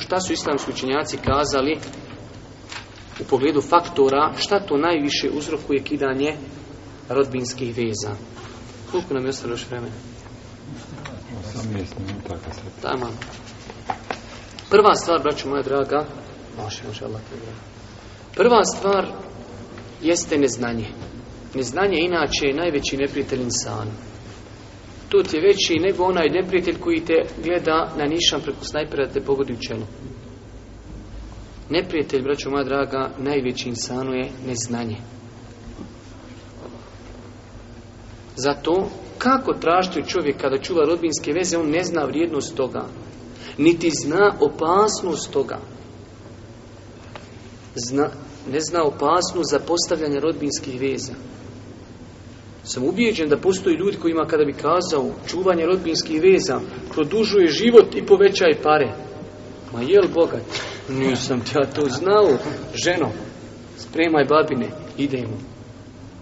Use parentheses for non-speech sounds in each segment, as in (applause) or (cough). Šta su islamski učenjaci kazali u pogledu faktora, šta to najviše uzrokuje kidanje rodbinskih veza? Koliko nam je ostalo još vremena? Prva stvar, braću moja draga, Prva stvar jeste neznanje. Neznanje inače je najveći neprijatelj insana to je veći nego onaj neprijatelj koji te gleda na nišan preko snajpera da te pogodi u čelu. Neprijatelj, braćo moja draga, najveći insanu je neznanje. Zato, kako tražiti čovjek kada čuva rodbinske veze, on ne zna vrijednost toga. Niti zna opasnost toga. ne zna opasnost za postavljanje rodbinskih veza sam ubijeđen da postoji ljudi kojima kada bi kazao čuvanje rodbinskih veza produžuje život i povećaj pare. Ma jel bogat? Nisam ti ja to znao. Ženo, spremaj babine, idemo.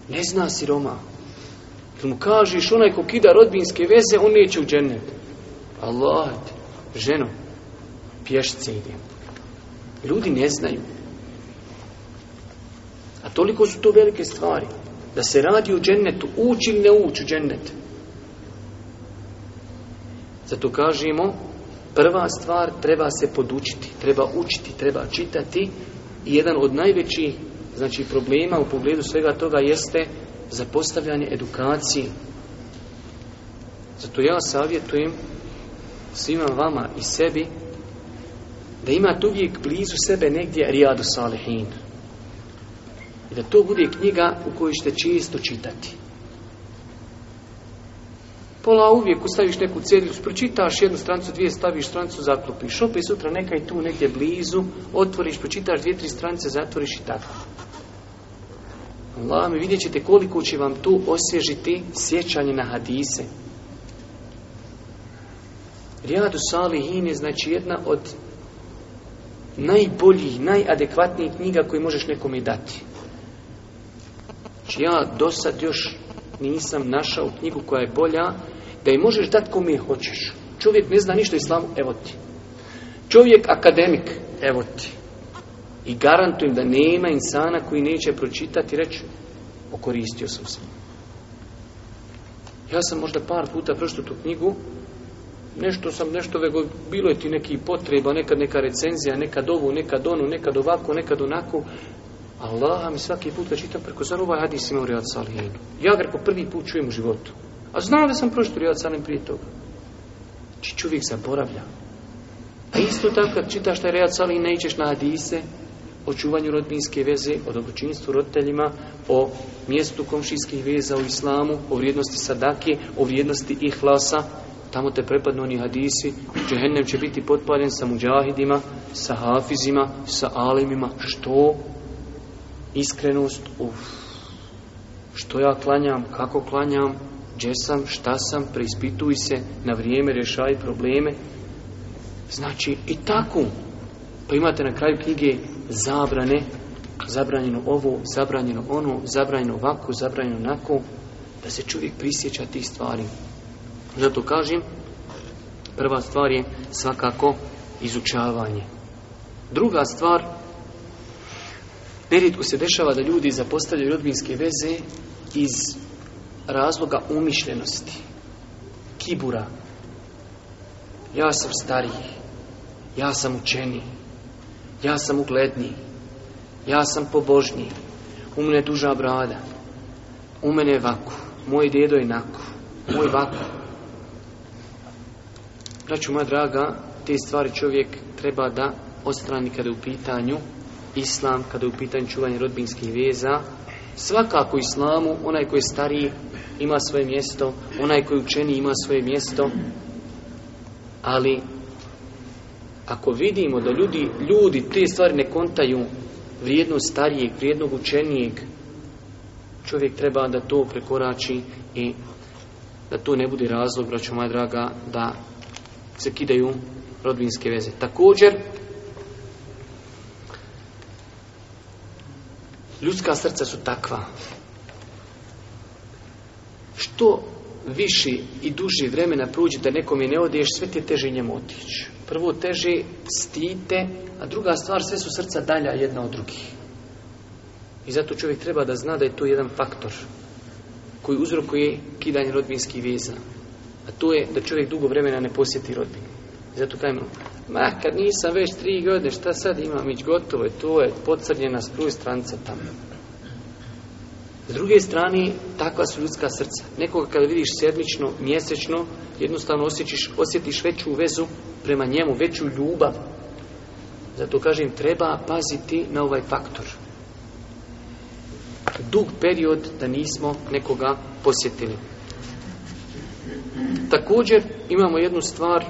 Ne zna siroma. Kad mu kažeš onaj ko kida rodbinske veze, on neće u džennet. Allah, ženo, pješice idemo. Ljudi ne znaju. A toliko su to velike stvari. Da se radi u džennetu, uči ili ne ući u džennet. Zato kažemo, prva stvar treba se podučiti, treba učiti, treba čitati i jedan od najvećih znači, problema u pogledu svega toga jeste zapostavljanje edukacije. Zato ja savjetujem svima vama i sebi da imate uvijek blizu sebe negdje Rijadu Salihin. I da to bude knjiga u kojoj ćete čisto čitati. Pola uvijek ustaviš neku cedulju, pročitaš jednu strancu, dvije staviš strancu, zaklopiš. Opet sutra neka i tu negdje blizu, otvoriš, pročitaš dvije, tri strance, zatvoriš i tako. Allah mi vidjet ćete koliko će vam tu osježiti sjećanje na hadise. Rijadu Salihin je znači jedna od najboljih, najadekvatnijih knjiga koju možeš nekome dati. Znači, ja do sad još nisam našao knjigu koja je bolja, da je možeš dati kom je hoćeš. Čovjek ne zna ništa islamu, evo ti. Čovjek akademik, evo ti. I garantujem da nema insana koji neće pročitati reći, okoristio sam se. Ja sam možda par puta pročitao tu knjigu, nešto sam, nešto vego, bilo je ti neki potreba, nekad neka recenzija, nekad ovu, nekad onu, nekad ovako, nekad onako, Allah mi svaki put ga čitam preko zar ovaj hadis ima u Rijad Salihinu. Ja ga prvi put čujem u životu. A znam da sam prošli Rijad Salihin prije toga. Či znači, čovjek zaboravlja. A isto tako kad čitaš taj Rijad Salihin ne ićeš na hadise o čuvanju rodbinske veze, o dobročinstvu roditeljima, o mjestu komšijskih veza u islamu, o vrijednosti sadake, o vrijednosti ihlasa, tamo te prepadnu oni hadisi, džehennem će biti potpaljen sa muđahidima, sa hafizima, sa alimima, što? iskrenost, u što ja klanjam, kako klanjam, gdje sam, šta sam, preispituj se, na vrijeme rješaj probleme. Znači i tako. Pa imate na kraju knjige zabrane, zabranjeno ovo, zabranjeno ono, zabranjeno ovako, zabranjeno onako, da se čovjek prisjeća tih stvari. Zato kažem, prva stvar je svakako izučavanje. Druga stvar, Nerijetko se dešava da ljudi zapostavljaju rodbinske veze iz razloga umišljenosti, kibura. Ja sam stariji, ja sam učeni, ja sam ugledniji, ja sam pobožniji, u mene je duža brada, u mene je vaku, moj djedo je naku, moj vaku. ću moja draga, te stvari čovjek treba da ostrani kada je u pitanju islam, kada je u pitanju čuvanja rodbinskih veza, svakako islamu, onaj koji je stariji ima svoje mjesto, onaj koji je učeni ima svoje mjesto, ali ako vidimo da ljudi, ljudi te stvari ne kontaju vrijednost starijeg, vrijednog učenijeg, čovjek treba da to prekorači i da to ne bude razlog, braćo moja draga, da se kidaju rodbinske veze. Također, Ljudska srca su takva. Što viši i duži vremena da nekom je ne odeš sve ti je teže njemu otići. Prvo teže stite, a druga stvar, sve su srca dalja jedna od drugih. I zato čovjek treba da zna da je to jedan faktor koji uzrokuje kidanje rodbinskih veza. A to je da čovjek dugo vremena ne posjeti rodbinu. zato kajmo, Ma, kad nisam već tri godine, šta sad imam, ić gotovo je, to je pocrnjena struj stranca tamo. S druge strane, takva su ljudska srca. Nekoga kada vidiš sedmično, mjesečno, jednostavno osjećiš, osjetiš veću vezu prema njemu, veću ljubav. Zato kažem, treba paziti na ovaj faktor. Dug period da nismo nekoga posjetili. Također, imamo jednu stvar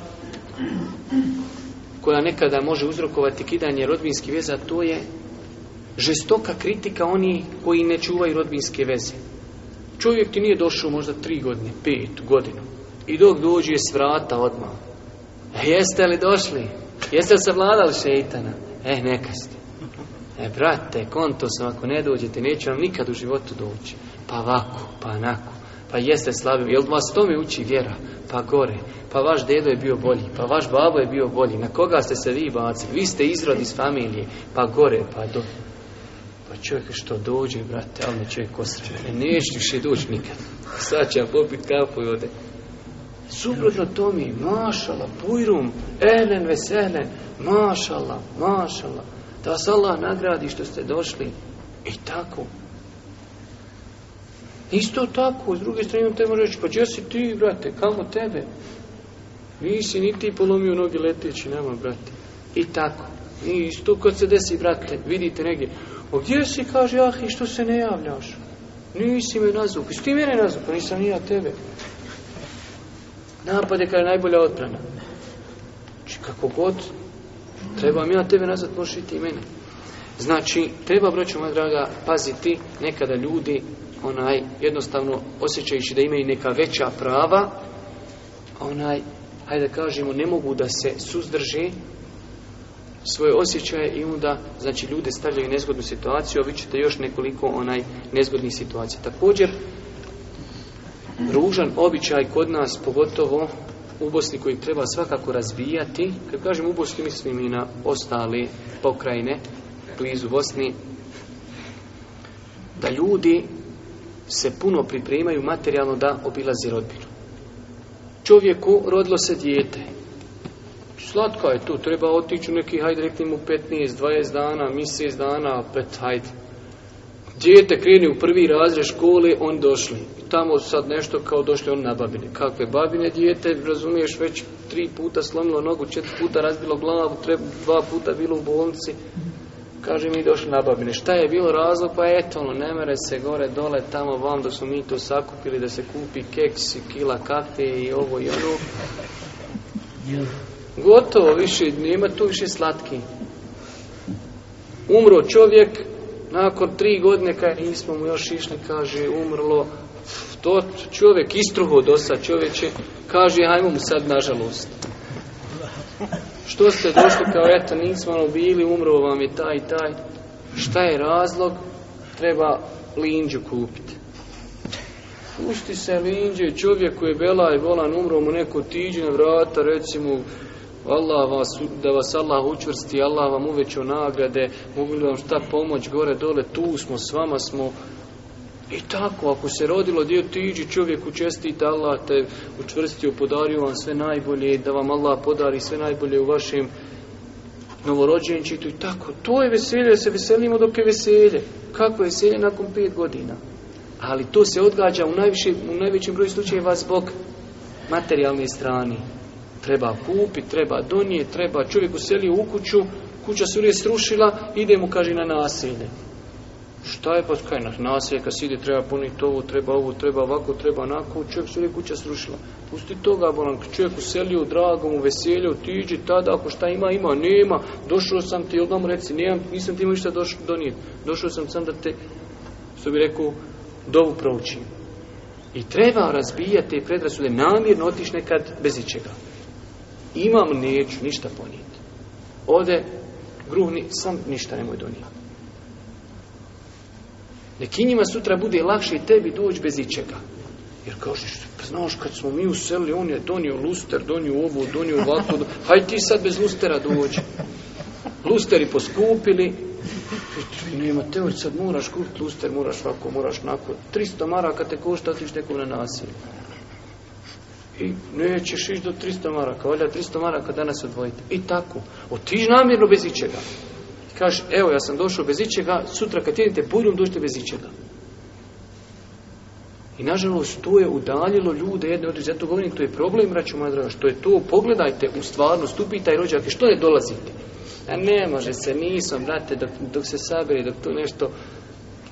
koja nekada može uzrokovati kidanje rodbinske veza, to je žestoka kritika oni koji ne čuvaju rodbinske veze. Čovjek ti nije došao možda tri godine, pet godinu. I dok dođe s vrata odmah. E, jeste li došli? Jeste li savladali šeitana? E, neka ste. E, brate, konto sam, ako ne dođete, neću vam nikad u životu doći. Pa ovako, pa onako pa jeste slabi, jel vas mi uči vjera, pa gore, pa vaš dedo je bio bolji, pa vaš babo je bio bolji, na koga ste se vi bacili, vi ste izrod iz familije, pa gore, pa do... Pa čovjek što dođe, brate, ali čovjek Ne, nećeš više doći nikad, sad će ja popit kapu i ode. Suprotno to mi, mašala, pujrum, elen veselen, mašala, mašala, da vas Allah nagradi što ste došli. I tako, Isto tako, s druge strane imam tebe reći, pa gdje si ti, brate, kamo tebe? Nisi niti polomio noge leteći nema, brate. I tako. I isto kad se desi, brate, vidite negdje. O gdje si, kaže, ah, i što se ne javljaš? Nisi me nazvuk. I ti mene nazvuk, pa nisam ni ja tebe. Napad je kada najbolja odbrana. Znači, kako god, trebam ja tebe nazvat, možeš i ti mene. Znači, treba, broću moja draga, paziti nekada ljudi onaj jednostavno osjećajući da imaju neka veća prava, onaj, hajde da kažemo, ne mogu da se suzdrži svoje osjećaje i onda znači ljude stavljaju u nezgodnu situaciju, a vi ćete još nekoliko onaj nezgodnih situacija. Također, ružan običaj kod nas, pogotovo u Bosni koji treba svakako razvijati, kad kažem u Bosni mislim i na ostale pokrajine blizu Bosni, da ljudi se puno pripremaju materijalno da obilazi rodbinu. Čovjeku rodilo se dijete. Slatko je tu, treba otići u neki, hajde rekli mu 15, 20 dana, mjesec dana, pet, hajde. Dijete kreni u prvi razred škole, on došli. tamo sad nešto kao došli on na babine. Kakve babine dijete, razumiješ, već tri puta slomilo nogu, četiri puta razbilo glavu, treba, dva puta bilo u bolnici. Kaže mi došli na babine. Šta je bilo razlog? Pa eto, ono, ne se gore, dole, tamo, vam, da su mi to sakupili, da se kupi keks i kila kafe i ovo i ono. Gotovo, više, nema tu više slatki. Umro čovjek, nakon tri godine, kada nismo mu još išli, kaže, umrlo, to čovjek istruho sad čovječe, kaže, ajmo mu sad nažalost. Što ste došli kao eto nismo ono bili, umro vam je taj i taj. Šta je razlog? Treba linđu kupiti. Pusti se linđe, čovjek koji je bela i volan umro mu neko tiđe na vrata, recimo Allah vas, da vas Allah učvrsti, Allah vam o nagrade, mogu li vam šta pomoć gore dole, tu smo, s vama smo, i tako, ako se rodilo dio tiđi, iđi čovjeku česti Allah te učvrstio, podario vam sve najbolje, da vam Allah podari sve najbolje u vašem novorođenčitu i tako. To je veselje, se veselimo dok je veselje. Kako je veselje nakon pet godina? Ali to se odgađa u, najviše, u najvećem broju slučajeva zbog materijalne strane. Treba kupit, treba donijeti, treba čovjek uselio u kuću, kuća se uvijek srušila, ide mu, kaže, na nasilje. Šta je podskajnost? kad sidi, treba puniti ovo, treba ovo, treba ovako, treba onako. Čovjek se uvijek kuća srušila. Pusti toga, bolam, čovjek u dragom, u veselju, tiđi tada, ako šta ima, ima, nema. Došao sam ti, odmah reci, nemam, nisam ti imao ništa doš, donijeti. Došao sam sam da te, što bi rekao, dovu proučim. I treba razbijati te predrasude, namjerno otiš nekad bez ičega. Imam, neću, ništa ponijeti. Ode, gruhni, sam ništa nemoj donijeti. Neki njima sutra bude lakše i tebi doći bez ičega. Jer kažeš, znaš kad smo mi uselili, on je donio luster, donio ovo, donio ovako, haj ti sad bez lustera dođi. Lusteri poskupili, nema teori, sad moraš kupiti luster, moraš ovako, moraš nakon, 300 maraka te košta, tiš neko na nasilje. I nećeš ići do 300 maraka, valjda 300 maraka danas odvojiti. I tako, otiš namjerno bez ičega. Kaže, evo ja sam došao bez ičega, sutra kad jedete buljom dođite bez ičega. I nažalost to je udaljilo ljude jedne od zato govorim, to je problem, braću moja što je to, pogledajte u stvarnost, upitaj rođake, što ne dolazite? A ne može se, nisam, brate, dok, se sabere, dok to nešto,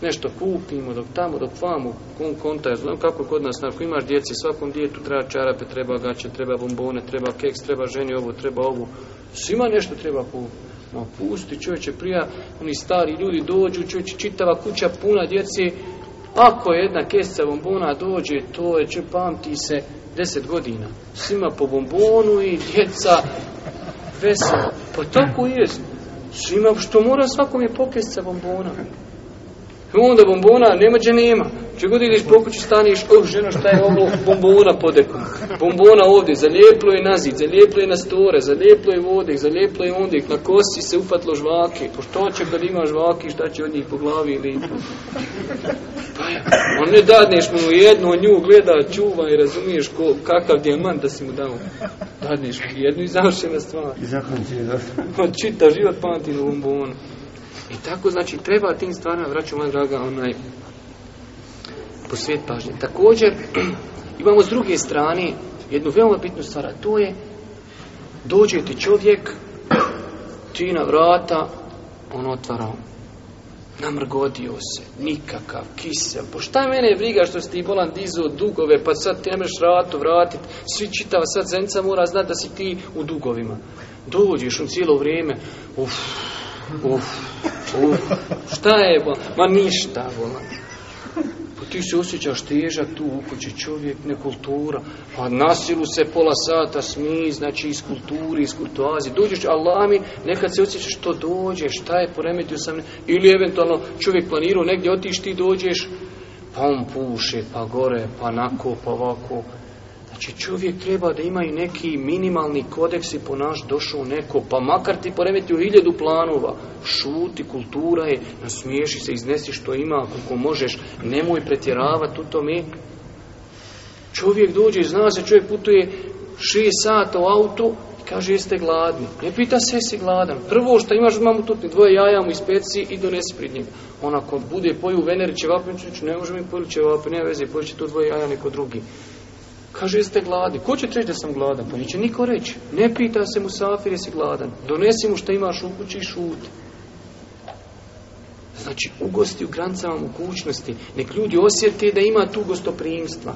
nešto kupimo, dok tamo, dok vamo, kon konta, znam kako kod nas, ako imaš djeci, svakom djetu treba čarape, treba gaće, treba bombone, treba keks, treba ženi ovo, treba ovo, svima nešto treba kupiti. Ma ono, pusti čovječe prija, oni stari ljudi dođu, čovječe čitava kuća puna djeci, ako jedna kesa bombona dođe, to je će pamti se deset godina. Svima po bombonu i djeca vesela. Pa tako jest. Svima, što mora svakom je pokesca bombona. Onda bombona nema gdje nema. Če god ideš staniš, oh ženo šta je ovo bombona podeko. Bombona ovdje, zalijeplo je zid, zalijeplo je na store, zalijeplo je vode, zalijeplo je ondje, na kosi se upatlo žvake. Po će kad ima žvaki, šta će od njih po glavi ili... Pa, on ne dadneš mu jednu, on nju gleda, čuva i razumiješ ko, kakav dijamant da si mu dao. Dadneš mu jednu i završena stvar. I zakon će Čita život pamati na bombonu. I tako, znači, treba tim stvarima, vraću moja draga, onaj, posvijet pažnje. Također, (clears throat) imamo s druge strane jednu veoma bitnu stvar, a to je dođe ti čovjek, (clears throat) ti na vrata, on otvara namrgodio se, nikakav, kisel, po pa šta mene briga što si ti bolan dizao dugove, pa sad ti ne ratu vratit, svi čitava sad zenca mora znat da si ti u dugovima. Dođeš on cijelo vrijeme, uff, Uf, uf, šta je Ma ništa bolan. Pa ti se osjećaš teža tu u kući čovjek, ne kultura. Pa nasilu se pola sata smi, znači iz kulturi, iz kultuazi. Dođeš, Allah mi, nekad se osjećaš što dođe, šta je, poremetio sam. Ili eventualno čovjek planirao negdje otiš, ti dođeš, pa on puše, pa gore, pa nako, pa ovako. Znači čovjek treba da ima i neki minimalni kodeks i naš došao neko, pa makar ti poremeti u hiljadu planova, šuti, kultura je, nasmiješi se, iznesi što ima, koliko možeš, nemoj pretjeravati u tome. Čovjek dođe i zna se, čovjek putuje šest sata u autu, kaže jeste gladni. Ne pita se jesi gladan. Prvo što imaš mamu tutni, dvoje jaja mu ispeci i donesi prid njega. On ako bude poju veneri ćevapi, ne može mi poju ćevapi, ne veze, će to dvoje jaja neko drugi. Kaže, jeste gladi. Ko će reći da sam gladan? Pa neće niko reći. Ne pita se mu safir, jesi gladan. Donesi mu što imaš u kući i šuti. Znači, ugosti u u mogućnosti. Nek ljudi osjete da ima tu gostoprimstva.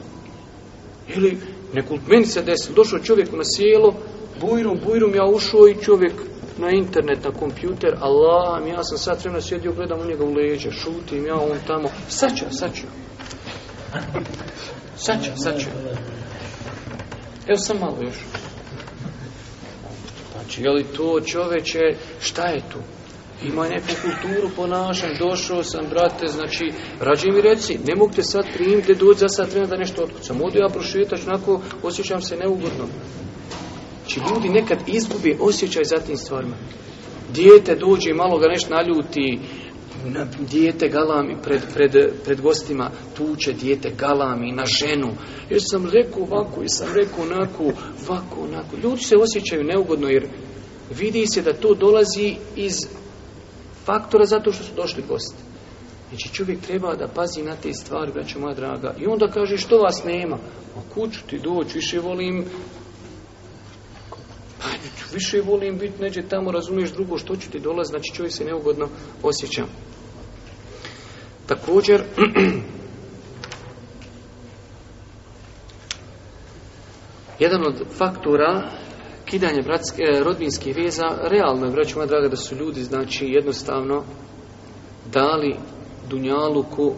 Ili, neku, meni se desilo, došao čovjeku na sjelo, bujrum, bujrum, ja ušao i čovjek na internet, na kompjuter, Allah, ja sam sad vremena sjedio, gledam u njega u leđe, šutim, ja on tamo, sad ću sad ću Evo sam malo još. Znači, je li to čoveče, šta je tu? Ima neku kulturu ponašan, došao sam, brate, znači, rađe mi reci, ne mogu te sad primiti, dođi za sad vremena da nešto otkucam. Odu ja prošetač, onako osjećam se neugodno. Znači, ljudi nekad izgubi osjećaj za tim stvarima. Dijete dođe i malo ga nešto naljuti, dijete galami pred, pred, pred gostima tuče dijete galami na ženu. Jer sam rekao ovako, i sam rekao onako, ovako, onako. Ljudi se osjećaju neugodno jer vidi se da to dolazi iz faktora zato što su došli gosti. Znači čovjek treba da pazi na te stvari, će moja draga. I onda kaže što vas nema? A kuću ti doći, više volim pa, više volim biti neđe tamo, razumiješ drugo što ću ti dolaz, znači čovjek se neugodno osjećam. Također, jedan od faktora kidanje bratske, eh, rodbinskih veza, realno je, braću moja draga, da su ljudi, znači, jednostavno dali Dunjaluku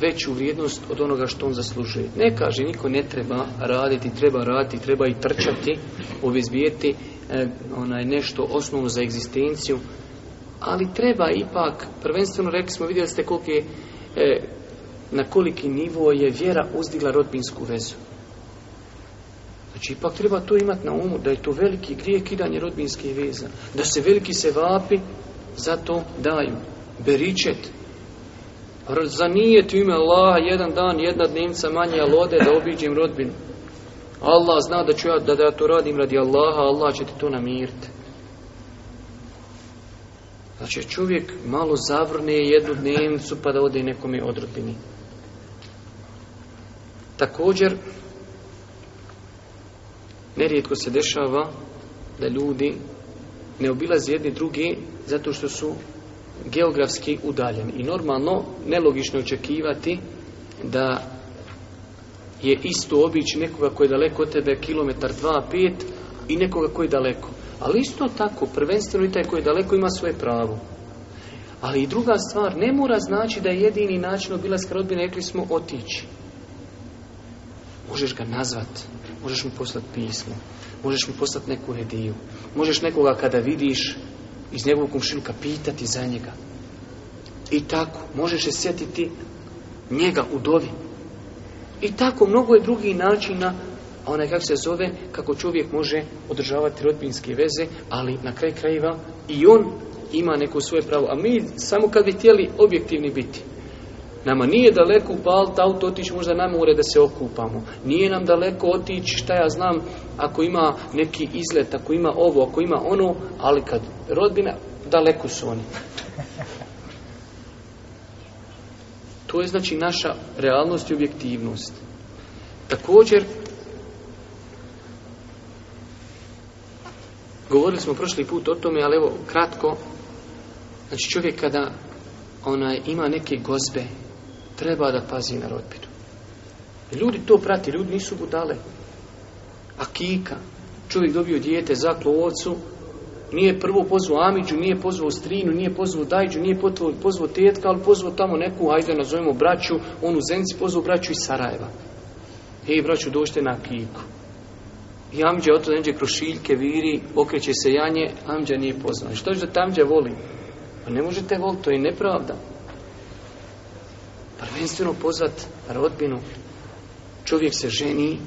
veću vrijednost od onoga što on zaslužuje. Ne kaže, niko ne treba raditi, treba raditi, treba i trčati, obizbijeti eh, onaj nešto osnovno za egzistenciju, ali treba ipak, prvenstveno rekli smo, vidjeli ste koliko je, e, na koliki nivo je vjera uzdigla rodbinsku vezu. Znači, ipak treba to imati na umu, da je to veliki grijeh kidanje rodbinske veza. Da se veliki se vapi, to daju. Beričet. Za nije tu ime Allaha jedan dan, jedna dnevnica manje, lode, da obiđem rodbinu. Allah zna da ću ja, da, da ja to radim radi Allaha, Allah će ti to namiriti. Znači čovjek malo zavrne jednu dnevnicu pa da ode nekom nekome odrobini. Također, nerijetko se dešava da ljudi ne obilaze jedni drugi zato što su geografski udaljeni. I normalno, nelogično očekivati da je isto obič nekoga koji je daleko od tebe kilometar, dva, pet i nekoga koji je daleko. Ali isto tako, prvenstveno i taj koji je daleko ima svoje pravo. Ali i druga stvar, ne mora znači da je jedini način obilaska rodbine, rekli smo, otići. Možeš ga nazvat, možeš mu poslati pismo, možeš mu poslati neku rediju, možeš nekoga kada vidiš iz njegovog komšilka pitati za njega. I tako, možeš se sjetiti njega u dovi. I tako, mnogo je drugih načina a onaj kako se zove, kako čovjek može održavati rodbinske veze, ali na kraj krajeva i on ima neko svoje pravo. A mi samo kad bi htjeli objektivni biti. Nama nije daleko upaliti auto otići možda nama ure da se okupamo. Nije nam daleko otići šta ja znam ako ima neki izlet, ako ima ovo, ako ima ono, ali kad rodbina, daleko su oni. To je znači naša realnost i objektivnost. Također, Govorili smo prošli put o tome, ali evo, kratko. Znači, čovjek kada onaj, ima neke gozbe, treba da pazi na rodbinu. Ljudi to prati, ljudi nisu budale. A kika, čovjek dobio dijete, zaklo ocu, nije prvo pozvao Amidžu, nije pozvao strinu, nije pozvao Dajđu, nije pozvao, pozvao ali pozvao tamo neku, ajde nazovemo braću, on u Zenci pozvao braću iz Sarajeva. Hej, braću, došte na kiku. I amđe toga neđe šiljke, viri, okreće se janje, amđa nije poznao. Što je da Amđa voli? Pa ne možete voliti, to je nepravda. Prvenstveno pozvat rodbinu. Čovjek se ženi,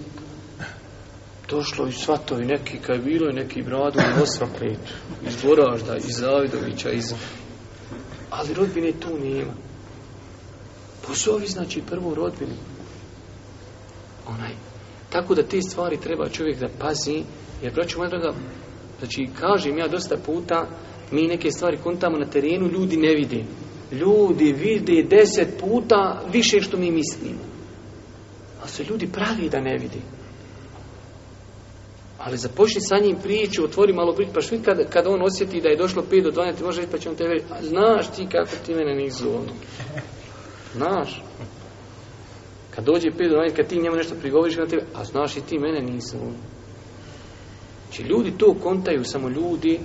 došlo i svatovi, neki bilo i neki Bradu i Osvaplet, iz Boražda, iz Zavidovića, iz... Ali rodbine tu nema. Pozovi znači prvu rodbinu. Onaj tako da te stvari treba čovjek da pazi, jer braću moja draga, znači kažem ja dosta puta, mi neke stvari kontamo na terenu, ljudi ne vide. Ljudi vide deset puta više što mi mislimo. Ali se ljudi pravi da ne vidi. Ali započni sa njim priču, otvori malo priču, pa što kada, kad on osjeti da je došlo 5 do 12, može reći pa će on te veriti, znaš ti kako ti mene nizu, ono. Znaš. Kad dođe period kad ti njemu nešto prigovoriš na tebe, a znaš i ti mene nisam. Znači ljudi to kontaju, samo ljudi,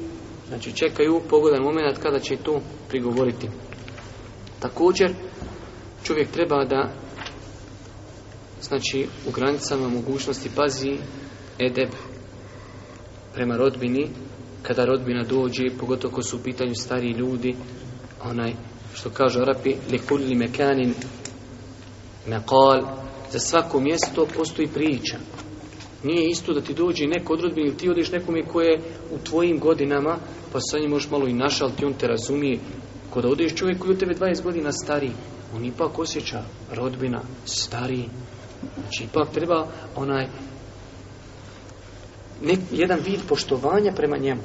znači čekaju pogodan moment kada će to prigovoriti. Također, čovjek treba da znači u granicama mogućnosti pazi edeb prema rodbini kada rodbina dođe, pogotovo ko su u pitanju stariji ljudi, onaj što kažu Arapi, lekulli mekanin Mekal, za svako mjesto postoji priča. Nije isto da ti dođe neko odrodbi ili ti odeš nekome koje je u tvojim godinama, pa sa njim možeš malo i naša, ali ti on te razumije. Kada odeš čovjek koji je u tebe 20 godina stari, on ipak osjeća rodbina, stari. Znači ipak treba onaj jedan vid poštovanja prema njemu.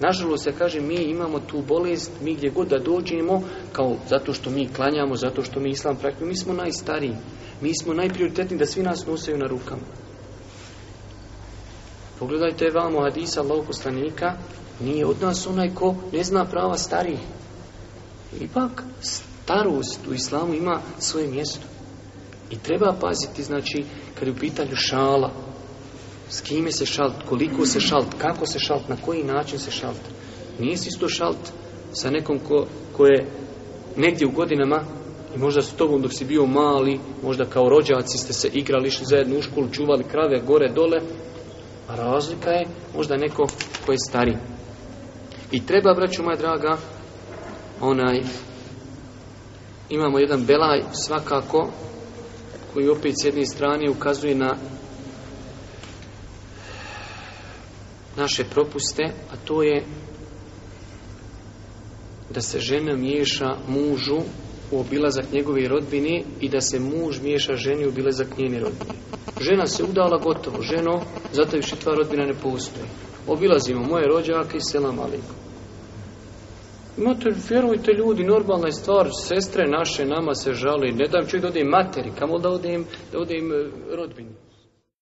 Nažalost, ja kažem, mi imamo tu bolest, mi gdje god da dođemo, kao zato što mi klanjamo, zato što mi islam praktimo, mi smo najstariji, mi smo najprioritetniji da svi nas nosaju na rukama. Pogledajte vamo hadisa Allahog nije od nas onaj ko ne zna prava starijih. Ipak, starost u islamu ima svoje mjesto. I treba paziti, znači, kad je u pitanju šala, s kime se šalt, koliko se šalt, kako se šalt, na koji način se šalt. Nije si isto šalt sa nekom ko, je negdje u godinama i možda s tobom dok si bio mali, možda kao rođaci ste se igrali, išli zajedno u školu, čuvali krave gore, dole, a razlika je možda neko ko je stari. I treba, braću moja draga, onaj, imamo jedan belaj svakako, koji opet s jedne strane ukazuje na naše propuste, a to je da se žena miješa mužu u obilazak njegove rodbine i da se muž miješa ženi u obilazak njene rodbine. Žena se udala gotovo, ženo, zato više tva rodbina ne postoji. Obilazimo moje rođake i selam aliku. Imate, vjerujte ljudi, normalna je stvar, sestre naše nama se žali, ne dam čovjek da im materi, kamo da ode da odem e, rodbini.